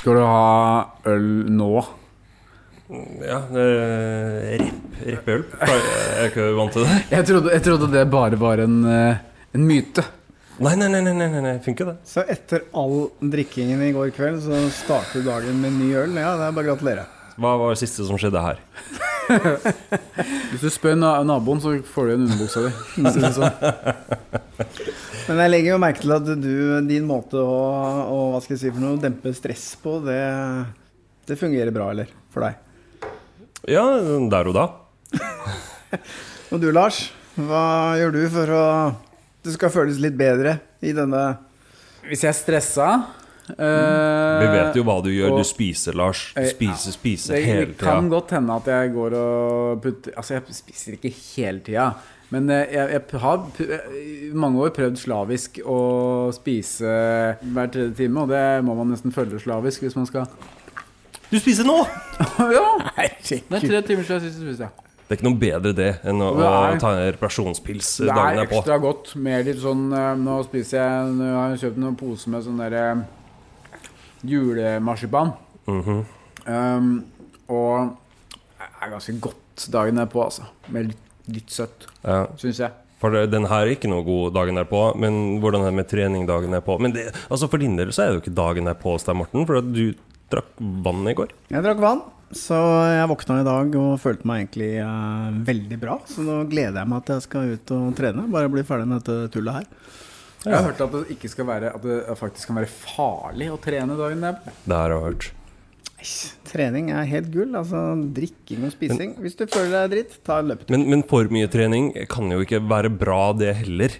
Skal du ha øl nå? Ja, repp, reppeøl. Jeg er ikke vant til det. Jeg trodde, jeg trodde det bare var en, eh, en myte. Nei, nei, nei, nei, nei, nei, nei funker det. Så etter all drikkingen i går kveld, så starter dagen med ny øl? Ja, det er bare å gratulere. Hva var det siste som skjedde her? Hvis du spør na naboen, så får du igjen underbuksa di. sånn. Men jeg legger jo merke til at du, din måte å, å hva skal jeg si for noe, dempe stress på, det, det fungerer bra, eller? For deg. Ja, der og da. Og du, Lars, hva gjør du for å det skal føles litt bedre i denne Hvis jeg er stressa Vi vet jo hva du gjør. og- Du spiser, Lars. Du spiser, spiser, spiser Det hele kan godt hende at jeg går og putter Altså, jeg spiser ikke hele tida. Men eh, jeg, jeg har i mange år prøvd slavisk å spise hver tredje time, og det må man nesten følge slavisk hvis man skal Du spiser nå! Ja! Det er tre timer siden sist jeg spiste. Det er ikke noe bedre det enn å, Nei. ta en reparasjonspils Det dagen er er ekstra godt med litt sånn eh, Nå spiser jeg Nå har jeg kjøpt noen pose med sånn derre julemarsipan. Mhm. um, og det er ganske godt dagen derpå, altså. Med litt, litt søtt, Ja. syns jeg. For den her er ikke noe god dagen derpå, men hvordan er det med trening dagen derpå? Men det, altså for din del så er det jo ikke dagen derpå hos deg, Morten, for du drakk vann i går. Jeg drakk vann, så jeg våkna i dag og følte meg egentlig eh, veldig bra. Så nå gleder jeg meg til jeg skal ut og trene. Bare bli ferdig med dette tullet her. Jeg har hørt at det ikke skal være At det faktisk kan være farlig å trene dagen derpå. Det har jeg hørt. Trening er helt gull. Altså drikking og spising. Hvis du føler deg dritt, ta en løpetur. Men, men for mye trening kan jo ikke være bra, det heller.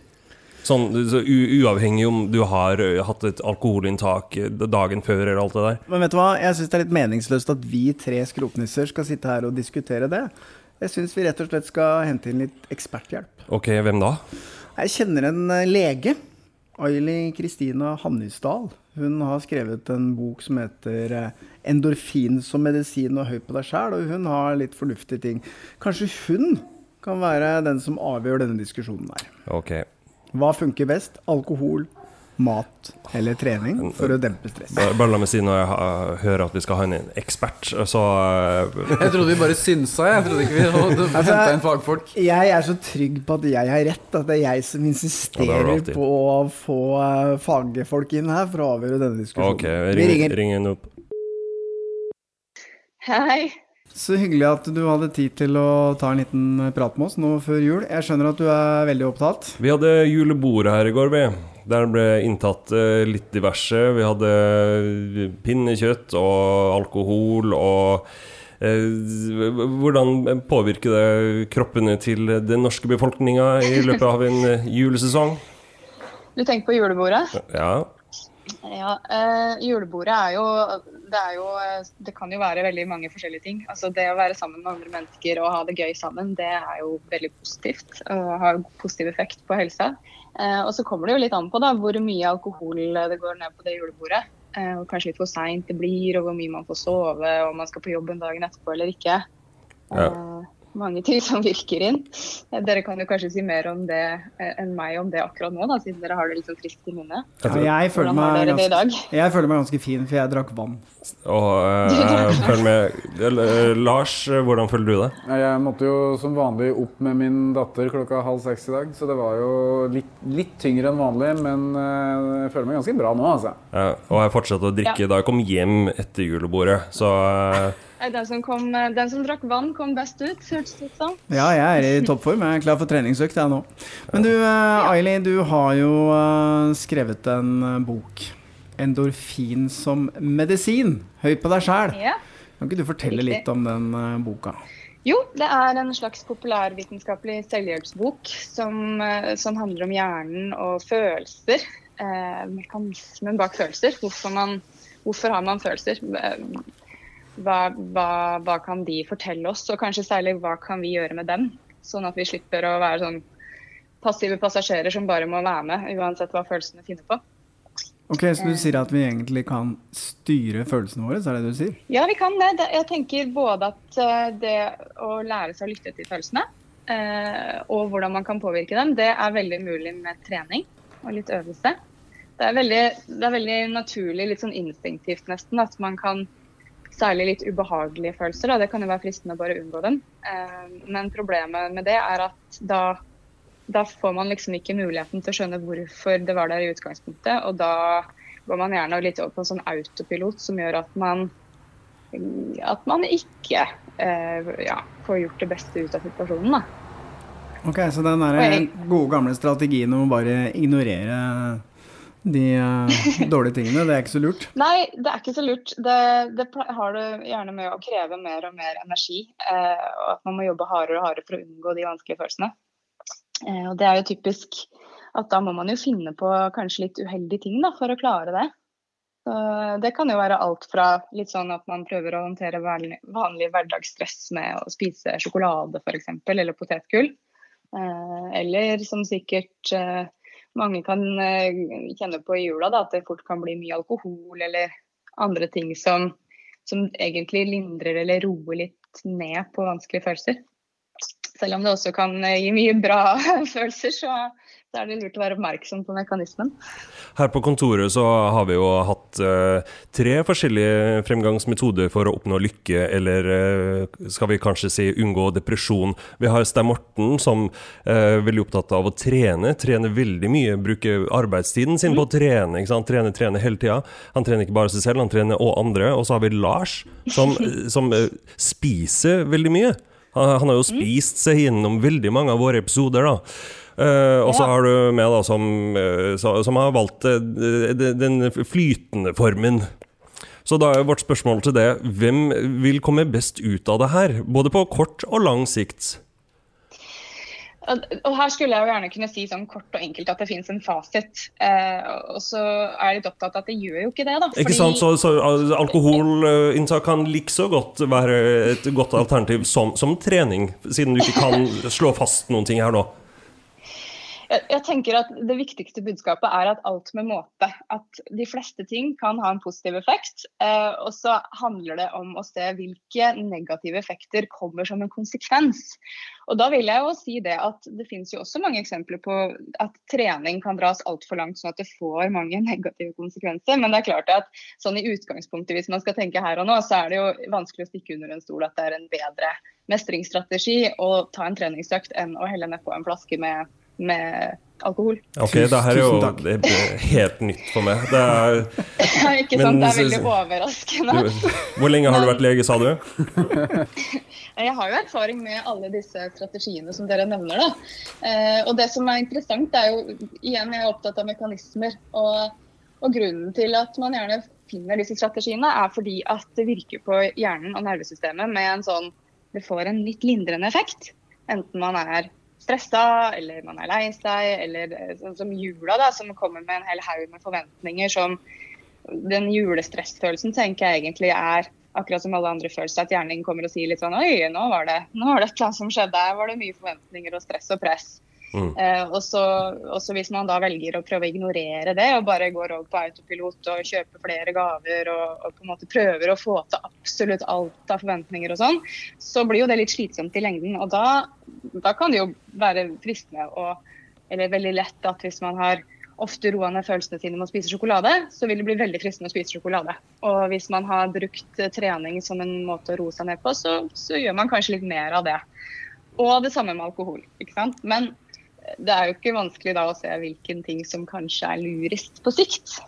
Sånn, så u Uavhengig om du har hatt et alkoholinntak dagen før eller alt det der. Men vet du hva? Jeg syns det er litt meningsløst at vi tre skrotnisser skal sitte her og diskutere det. Jeg syns vi rett og slett skal hente inn litt eksperthjelp. Ok, hvem da? Jeg kjenner en eh, lege. Aili Kristina Hannisdal Hun har skrevet en bok som heter eh, 'Endorfin som medisin og høy på deg sjæl'. Og hun har litt fornuftige ting. Kanskje hun kan være den som avgjør denne diskusjonen her. Ok. Hva funker best? Alkohol, mat eller trening for å dempe stress? Bare bare la meg si når jeg hører at vi skal ha en ekspert, så ø, Jeg trodde vi bare synsa, jeg. trodde ikke vi hadde Altså, henta inn fagfolk. Jeg er så trygg på at jeg har rett, at det er jeg som insisterer ja, på å få eh, fagfolk inn her for å avgjøre denne diskusjonen. Ok, Vi ringer. ring henne opp. Hei. Så hyggelig at du hadde tid til å ta en liten prat med oss nå før jul. Jeg skjønner at du er veldig opptatt. Vi hadde julebordet her i går, vi. Der ble inntatt eh, litt diverse. Vi hadde eh, pinnekjøtt og alkohol og eh, Hvordan påvirker det kroppene til den norske befolkninga i løpet av en julesesong? Du tenker på julebordet? Ja. Ja, eh, julebordet er jo det, er jo det kan jo være veldig mange forskjellige ting. Altså Det å være sammen med andre mennesker og ha det gøy sammen, det er jo veldig positivt. Og har positiv effekt på helsa. Eh, og så kommer det jo litt an på da, hvor mye alkohol det går ned på det julebordet. Eh, og kanskje litt hvor seint det blir, og hvor mye man får sove, og om man skal på jobben dagen etterpå eller ikke. Ja. Eh, mange ting som virker inn. Eh, Dere kan jo kanskje si mer om det eh, enn meg om det akkurat nå, da, siden dere har det litt sånn friskt i minnet. Ja, jeg, føler ganske, jeg føler meg ganske fin, for jeg drakk vann. Og eh, jeg følger med eh, Lars, eh, hvordan føler du det? Jeg måtte jo som vanlig opp med min datter klokka halv seks i dag, så det var jo litt, litt tyngre enn vanlig, men eh, jeg føler meg ganske bra nå, altså. Ja, og jeg fortsatte å drikke da jeg kom hjem etter julebordet, så eh, Den som, kom, eh, den som drakk vann, kom best ut, hørtes det ut som. Ja, jeg er i toppform. Jeg er klar for treningsøkt, jeg nå. Men du, eh, Aili, du har jo eh, skrevet en bok. 'Endorfin som medisin'. Høy på deg sjæl. Ja. Kan ikke du fortelle Riktig. litt om den boka? Jo, det er en slags populærvitenskapelig selvhjelpsbok som, som handler om hjernen og følelser. Eh, mekanismen bak følelser. Hvorfor, man, hvorfor har man følelser? Hva, hva, hva kan de fortelle oss, og kanskje særlig hva kan vi gjøre med dem? Sånn at vi slipper å være sånn passive passasjerer som bare må være med, uansett hva følelsene finner på. Ok, Så du sier at vi egentlig kan styre følelsene våre? Så er det det du sier? Ja, vi kan det. Det- Jeg tenker både at eh, det å lære seg å lytte til følelsene, eh, og hvordan man kan påvirke dem, det er veldig mulig med trening og litt øvelse. Det er, veldig, det er veldig naturlig, litt sånn instinktivt nesten, at man kan Særlig litt ubehagelige følelser. Da. Det kan jo være fristende å bare unngå dem. Eh, men problemet med det er at da, da får man liksom ikke muligheten til å skjønne hvorfor det var der i utgangspunktet. Og da går man gjerne litt over på en sånn autopilot som gjør at man at man ikke eh, ja, får gjort det beste ut av situasjonen. Da. Ok, Så den der gode gamle strategien om å bare ignorere de uh, dårlige tingene. Det er ikke så lurt? Nei, det er ikke så lurt. Det, det har du gjerne med å kreve mer og mer energi. Eh, og at man må jobbe hardere og hardere for å unngå de vanskelige følelsene. Eh, og det er jo typisk at da må man jo finne på kanskje litt uheldige ting da, for å klare det. Så det kan jo være alt fra litt sånn at man prøver å håndtere vanlig, hverdagsstress med å spise sjokolade f.eks., eller potetgull. eller som sikkert mange kan eh, kjenne på i jula, da, at det fort kan bli mye alkohol eller andre ting som, som egentlig lindrer eller roer litt ned på vanskelige følelser. Selv om det også kan eh, gi mye bra følelser, så så er det lurt å være oppmerksom på mekanismen. Her på kontoret så har vi jo hatt uh, tre forskjellige fremgangsmetoder for å oppnå lykke, eller uh, skal vi kanskje si unngå depresjon. Vi har Stein Morten som uh, er veldig opptatt av å trene. Trene veldig mye, bruke arbeidstiden sin på å trene. ikke sant? Trene, trene hele tida. Han trener ikke bare seg selv, han trener òg andre. Og så har vi Lars som, som spiser veldig mye. Han har jo spist seg gjennom veldig mange av våre episoder. da. Uh, og så har du med da som, uh, som har valgt uh, den flytende formen. Så da er vårt spørsmål til det hvem vil komme best ut av det her? Både på kort og lang sikt. Og her skulle jeg jo gjerne kunne si sånn kort og enkelt at det finnes en fasit. Eh, og så er jeg litt opptatt av at det gjør jo ikke det, da. Ikke sant, så, så Alkoholinntak kan likså godt være et godt alternativ som, som trening, siden du ikke kan slå fast noen ting her nå jeg, jeg, tenker at Det viktigste budskapet er at alt med måte. At de fleste ting kan ha en positiv effekt. Eh, og så handler det om å se hvilke negative effekter kommer som en konsekvens. Og da vil jeg jo si det at det finnes jo også mange eksempler på at trening kan dras altfor langt, sånn at det får mange negative konsekvenser. Men det er klart at sånn i utgangspunktet, hvis man skal tenke her og nå, så er det jo vanskelig å stikke under en stol at det er en bedre mestringsstrategi å ta en treningsøkt enn å helle nedpå en flaske med med alkohol. Ok, det her er jo det er helt nytt for meg. Det er, ja, ikke sant. Men, det er veldig overraskende. Hvor lenge har du vært lege, sa du? Jeg har jo erfaring med alle disse strategiene som dere nevner. Da. Eh, og det som er interessant, er jo igjen jeg er opptatt av mekanismer. Og, og grunnen til at man gjerne finner disse strategiene, er fordi at det virker på hjernen og nervesystemet med en sånn Det får en litt lindrende effekt. Enten man er stressa, eller man er lei seg, eller sånn som jula, da, som kommer med en hel haug med forventninger som Den julestressfølelsen tenker jeg egentlig er akkurat som alle andre følelser, at hjernen kommer og sier litt sånn Oi, nå var det nå var det et eller annet som skjedde. Her var det mye forventninger og stress og press. Mm. Eh, og så hvis man da velger å prøve å ignorere det og bare går over på autopilot og kjøper flere gaver og, og, på en måte prøver å få til absolutt alt av forventninger og sånn, så blir jo det litt slitsomt i lengden. Og da, da kan det jo være fristende og eller veldig lett at hvis man har ofte roa ned følelsene sine med å spise sjokolade, så vil det bli veldig fristende å spise sjokolade. Og hvis man har brukt trening som en måte å roe seg ned på, så, så gjør man kanskje litt mer av det. Og det samme med alkohol. ikke sant? Men det er jo ikke vanskelig da å se hvilken ting som kanskje er lurest på sikt.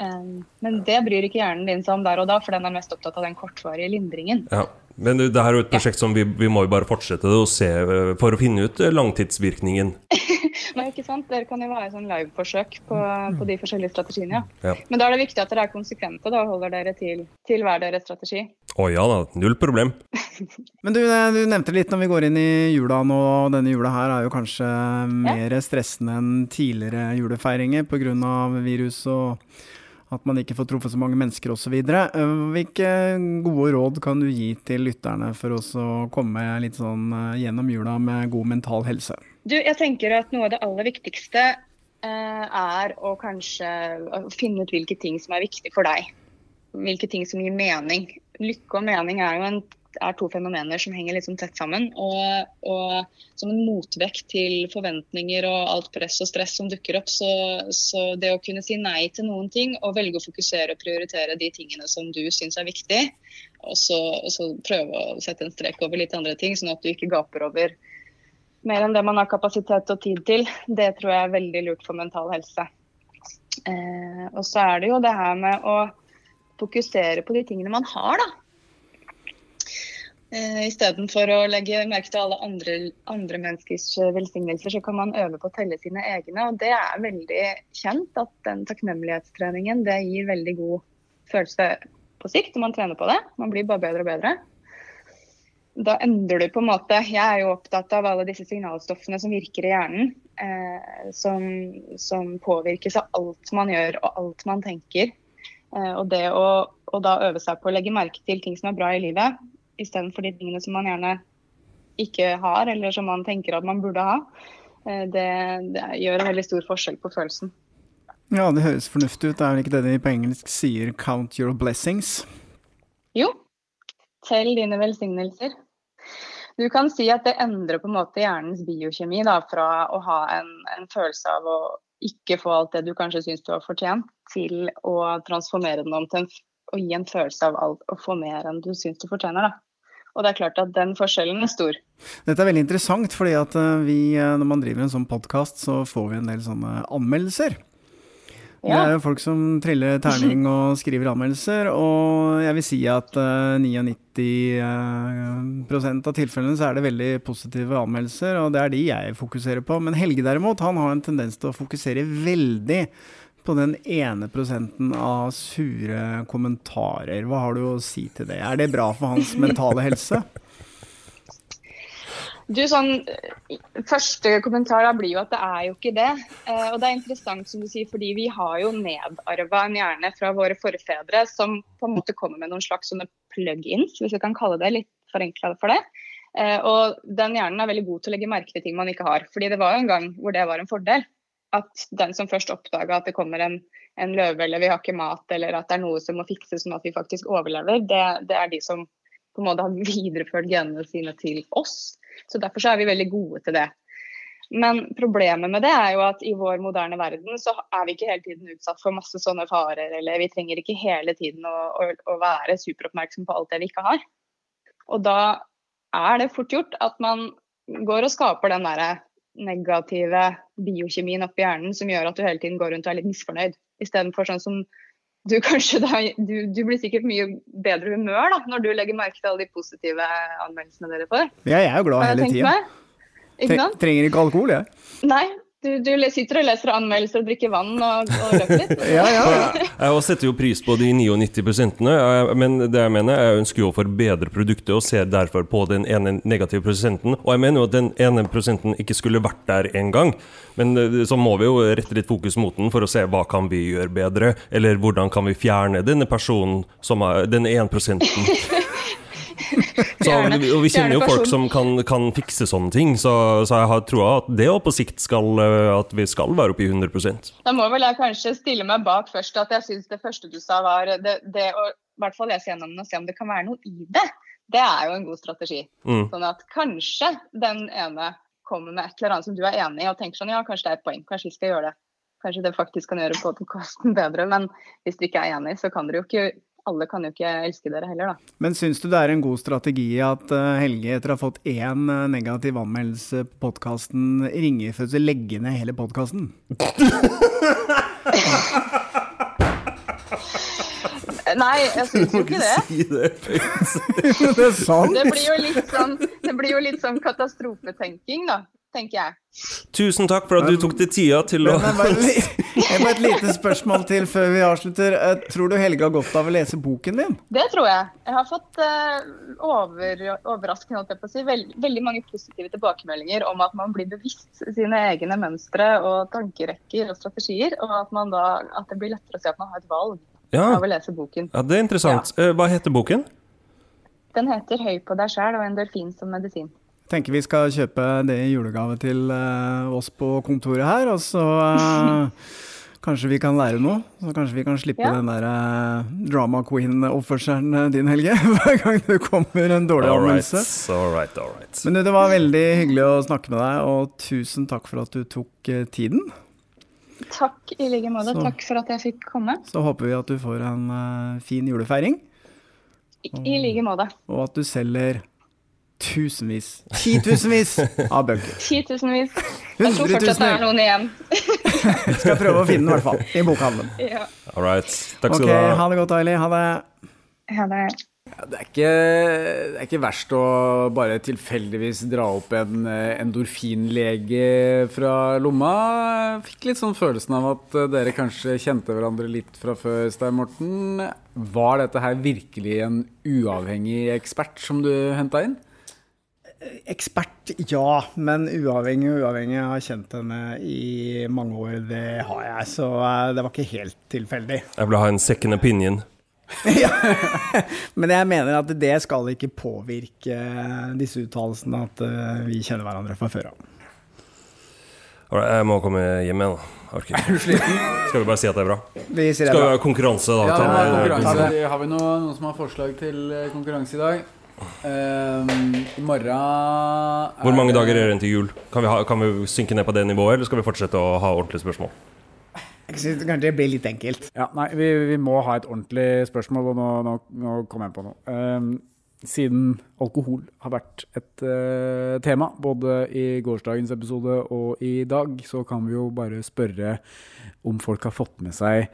Men det bryr ikke hjernen din seg om der og da, for den er mest opptatt av den kortvarige lindringen. Ja. Men det her er jo et prosjekt som vi, vi, må jo bare fortsette å se eh, for å finne ut eh, langtidsvirkningen. Nei, ikke sant? Dere kan jo være sånn liveforsøk på, på de forskjellige strategiene. Ja. ja. Men da er det viktig at dere er konsekvente og holder dere til, til hver deres strategi. Å ja da, null problem. Men du, eh, du, nevnte litt når vi går inn i jula nå, og denne jula her er jo kanskje mer stressende enn tidligere julefeiringer pga. virus og at man ikke får truffet så mange mennesker osv. Eh, hvilke gode råd kan du gi til lytterne for å komme litt sånn eh, gjennom jula med god mental helse? Du, jeg tenker at Noe av det aller viktigste eh, er å kanskje finne ut hvilke ting som er viktig for deg. Hvilke ting som gir mening. Lykke og mening er jo en er to fenomener som henger sånn tett sammen. Og, og, som en motvekt til forventninger og alt press og stress som dukker opp, så, så, det å kunne si nei til noen ting og velge å fokusere og prioritere de tingene som du syns er viktig, og så, og så, prøve å sette en strek over litt andre ting, sånn at du ikke gaper over mer enn det man har kapasitet og tid til, det tror jeg er veldig lurt for mental helse. Eh, og så er det jo det her med å fokusere på de tingene man har, da. Eh, Istedenfor å legge merke til alle andre, andre, menneskers velsignelser, så kan man øve på å telle sine egne. Og det er veldig kjent at den takknemlighetstreningen det gir veldig god følelse på sikt når man trener på det. Man blir bare bedre og bedre. Da endrer du på en måte Jeg er jo opptatt av alle disse signalstoffene som virker i hjernen. Eh, som, som, påvirkes av alt man gjør og alt man tenker. Eh, og det å, og da øve seg på å legge merke til ting som er bra i livet, istedenfor de tingene som man gjerne ikke har, eller som man tenker at man burde ha, eh, det, det, gjør en veldig stor forskjell på følelsen. Ja, det høres fornuftig ut. Det er vel ikke det de på engelsk sier 'count your blessings'? Jo. Tell dine velsignelser. Du kan si at det endrer på en måte hjernens biokjemi da, fra å ha en, en følelse av å ikke få alt det du kanskje syns du har fortjent, til å transformere den om til en, å gi en følelse av alt, å få mer enn du syns du fortjener. da. Og det er klart at den forskjellen er stor. Dette er veldig interessant, fordi at eh, vi, eh, når man driver en sånn podkast, så får vi en del sånne anmeldelser. Ja. Det er jo folk som triller terning og skriver anmeldelser, og jeg vil si at uh, 99 uh, av tilfellene så er det veldig positive anmeldelser, og det er de jeg fokuserer på. Men Helge derimot, han har en tendens til å fokusere veldig på den ene prosenten av sure kommentarer. Hva har du å si til det? Er det bra for hans mentale helse? Du, sånn, Første kommentar da blir jo at det er jo ikke det. Eh, og det er interessant som du sier, fordi vi har jo nedarva en hjerne fra våre forfedre som på en måte kommer med noen slags sånne plug-ins, hvis vi kan kalle det litt forenkla for det. Eh, og den hjernen er veldig god til å legge merke til ting man ikke har. fordi det var jo en gang hvor det var en fordel at den som først oppdaga at det kommer en, en, løve eller vi har ikke mat, eller at det er noe som må fikses sånn at vi faktisk overlever, det, det er de som på en måte har videreført genene sine til oss. Så Derfor så er vi veldig gode til det. Men problemet med det er jo at i vår moderne verden så er vi ikke hele tiden utsatt for masse sånne farer, eller vi trenger ikke hele tiden å, å, å være superoppmerksom på alt det vi ikke har. Og da er det fort gjort at man går og skaper den derre negative biokjemien oppi hjernen som gjør at du hele tiden går rundt og er litt misfornøyd. Istedenfor sånn som du kanskje da du, du, blir sikkert mye bedre humør da, når du legger merke til alle de positive anmeldelsene dere får. Ja, jeg er jo glad hele tida. Trenger ikke alkohol, jeg. Nei, du, du, sitter og leser anmeldelser og drikker vann og, og løper litt. ja, ja. Jeg setter jo pris på de 99 men det jeg mener, jeg ønsker jo å forbedre produktet og ser derfor på den ene negative prosenten. Og jeg mener jo at den ene prosenten ikke skulle vært der engang. Men eh, så må vi jo rette litt fokus mot den for å se hva kan vi gjøre bedre, eller hvordan kan vi fjerne denne personen som er denne 1 Så, og vi kjenner jo folk som kan, kan fikse sånne ting, så, så jeg har troa at det på sikt skal eh, At vi skal være oppe i 100% Da må vel jeg kanskje stille meg bak først at jeg syns det første du sa var det, det å i hvert fall lese gjennom den og se om det kan være noe i det. Det er jo en god strategi. Mm. Sånn at kanskje den ene kommer med et eller annet som du er enig i og tenker sånn ja, kanskje det er et poeng, kanskje vi skal gjøre det. Kanskje det faktisk kan gjøre podkasten bedre. Men hvis du ikke er enig, så kan dere jo ikke alle kan jo ikke elske dere heller, da. Men syns du det er en god strategi at eh, Helge, etter å ha fått én eh, negativ anmeldelse på podkasten, ringer for å legge ned hele podkasten? Nei, jeg syns jo ikke det. Si det, det er sant. Det blir jo litt sånn, det blir jo litt sånn katastrofetenking, da tenker jeg. Tusen takk for at du tok deg tida til å Jeg bare et lite spørsmål til før vi avslutter. Eh, tror du Helge har godt av å lese boken din? Det tror jeg. Jeg har fått uh, over, overraskende si, veld, veldig mange positive tilbakemeldinger om at man blir bevisst sine egne mønstre og tankerekker og strategier, og at, da, at det blir lettere å se at man har et valg ja. av å lese boken. Ja, Det er interessant. Ja. Eh, hva heter boken? Den heter 'Høy på deg sjæl' og 'En delfin som medisin Jeg tenker vi skal kjøpe det i julegave til uh, oss på kontoret her. Og så uh, Kanskje vi kan lære noe? Så kanskje vi kan slippe Ja. den der uh, drama queen-oppførselen eh, din, Helge, hver gang det kommer en dårlig anmeldelse. all right, all right. Men du, det var veldig hyggelig å snakke med deg, og tusen takk for at du tok uh, tiden. Takk i like måte. Så. Takk for at jeg fikk komme. Så håper vi at du får en fin julefeiring, I, i like måte. og at du selger tusenvis, titusenvis av bøker. Titusenvis. Jeg tror fortsatt det er noen igjen. Skal prøve å finne den, i hvert fall. I bokhandelen. Ja. All right. Takk skal du ha. ha det godt, Aili. Ha det. Ha det Ja, det, er ikke, det er ikke verst å bare tilfeldigvis dra opp en eh, endorfinlege fra lomma. Jeg Fikk litt sånn følelsen av at eh, dere kanskje kjente hverandre litt fra før, Stein Morten. Var dette her virkelig en uavhengig ekspert som du henta inn? Ekspert, ja. Men uavhengig og uavhengig. Jeg har kjent henne i mange år. Det har jeg, så eh, det var ikke helt tilfeldig. Jeg vil ha en second opinion. Men jeg mener at det skal ikke påvirke disse uttalelsene at eh, vi kjenner hverandre fra før av. Jeg må komme hjem igjen. da. du sliten? Skal vi bare si at det er bra? Vi sier det Skal vi ha konkurranse, da? Ja, er konkurranse. Har vi noen, noen som har forslag til eh, konkurranse i dag? Ehm, I morgen er Hvor mange dager er det igjen til jul? Kan vi, ha, kan vi synke ned på det nivået, eller skal vi fortsette å ha ordentlige spørsmål? Jeg synes kanskje det blir litt enkelt. Ja, nei, vi, vi må ha et ordentlig spørsmål, og nå, nå, nå kom jeg på noe. Um, siden alkohol har vært et uh, tema, både i gårsdagens episode og i dag, så kan vi jo bare spørre om folk har fått med seg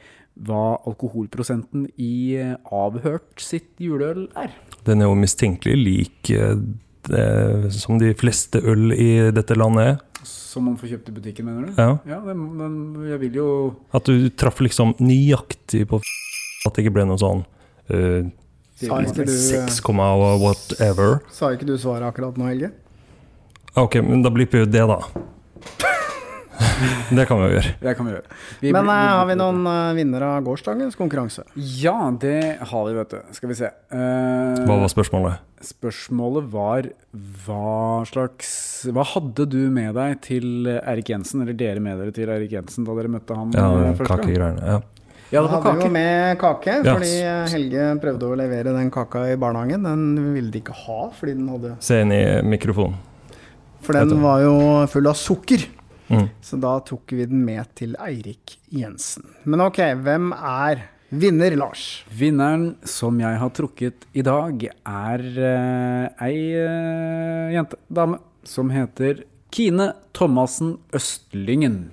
hva alkoholprosenten i eh, avhørt sitt juleøl er. Den er jo mistenkelig lik eh, det, som de fleste øl i dette landet er. Som man får kjøpt i butikken, mener du? Ja. Ja, men, men jeg vil jo At du traff liksom nøyaktig på at det ikke ble noe sånn uh, Sa 6, whatever. sa ikke du svaret akkurat nå, Helge? Ok, men da blipper jo det, da. Det kan vi jo gjøre. Det kan vi gjøre. Vi Men blir- eh, har vi noen uh, vinnere av gårsdagens konkurranse? Ja, det har vi, vet du. Skal vi se. Uh, Hva var spørsmålet? Spørsmålet var hva slags Hva hadde du med deg til Erik Jensen, eller dere med dere til Erik Jensen da dere møtte han Ja, første gang? Ja. Ja, det var hadde jo med kake, fordi Helge prøvde å levere den kaka i barnehagen. Den ville de ikke ha, fordi den hadde Se inn i mikrofonen. For den var jo full av sukker. Mm. Så da tok vi den med til Eirik Jensen. Men ok, hvem er vinner, Lars? Vinneren som jeg har trukket i dag, er uh, ei uh, jente, dame, som heter Kine Thomassen Østlyngen.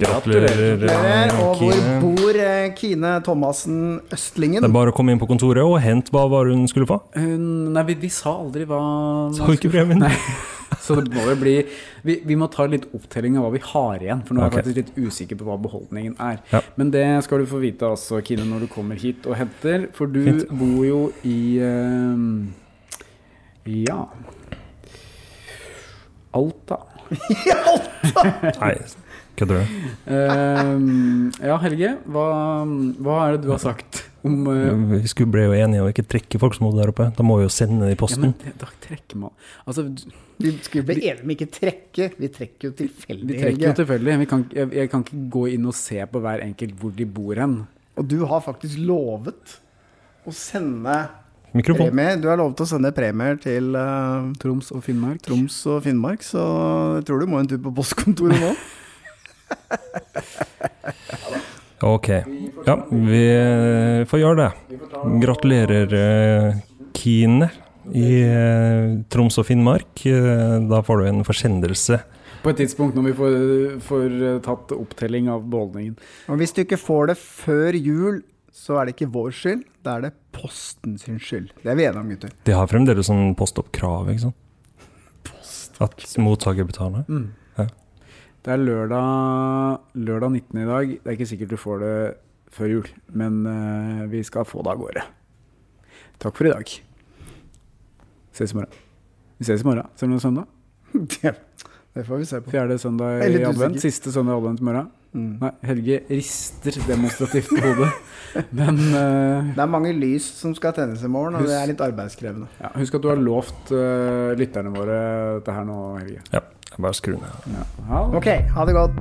Gratulerer, Gratulerer. Og hvor bor eh, Kine Thomassen Østlingen? Det er bare å komme inn på kontoret og hente hva var hun skulle få. Hun, nei, vi, vi sa aldri hva Sa ikke premien. Nei. Så det må jo bli vi, vi må ta litt opptelling av hva vi har igjen, for nå er jeg okay. faktisk litt usikker på hva beholdningen er. Ja. Men det skal du få vite altså, Kine, når du kommer hit og henter, for du Fint. bor jo i uh, Ja Alta. I Alta! Nei, kødder du? Uh, ja, Helge, hva, hva er det du har sagt om uh, Vi skulle ble jo enige om ikke trekke folk som bodde der oppe. Da må vi jo sende det i ja, posten. men Da trekker man Altså, Vi skulle bli enige om ikke trekke. Vi trekker jo tilfeldig, vi trekker jo tilfeldig. Vi kan, jeg, jeg kan ikke gå inn og se på hver enkelt hvor de bor hen. Og du har faktisk lovet å sende Mikrofon. premier. Du har lovet å sende premier til uh, Troms og Finnmark. Troms og Finnmark, så jeg tror du må en tur på postkontoret nå. Ok. Ja, vi eh, får gjøre det. Gratulerer, eh, Kine i eh, Troms og Finnmark. Da får du en forsendelse. På et tidspunkt når vi får, får tatt opptelling av beholdningen. Og hvis du ikke får det før jul, så er det ikke vår skyld, da er det Posten sin skyld. Det er vi enige om, gutter. De har fremdeles sånn postoppkrav, ikke sant? At mottaker betaler. Det er lørdag, lørdag 19. i dag. Det er ikke sikkert du får det før jul, men eh, vi skal få det av gårde. Takk for i dag. Ses i morgen. Vi ses i morgen, selv om det er søndag. Det, det får vi se på. Fjerde søndag i advent. Siste søndag i advent i morgen. Mm. Nei, Helge rister demonstrativt på hodet. Men uh, Det er mange lys som skal tennes i morgen, og det er litt arbeidskrevende. ja, husk at du har lovt uh, lytterne våre dette her nå, Helge. Ja, bare skru ned. Ja. Ha. Ok, ha det godt.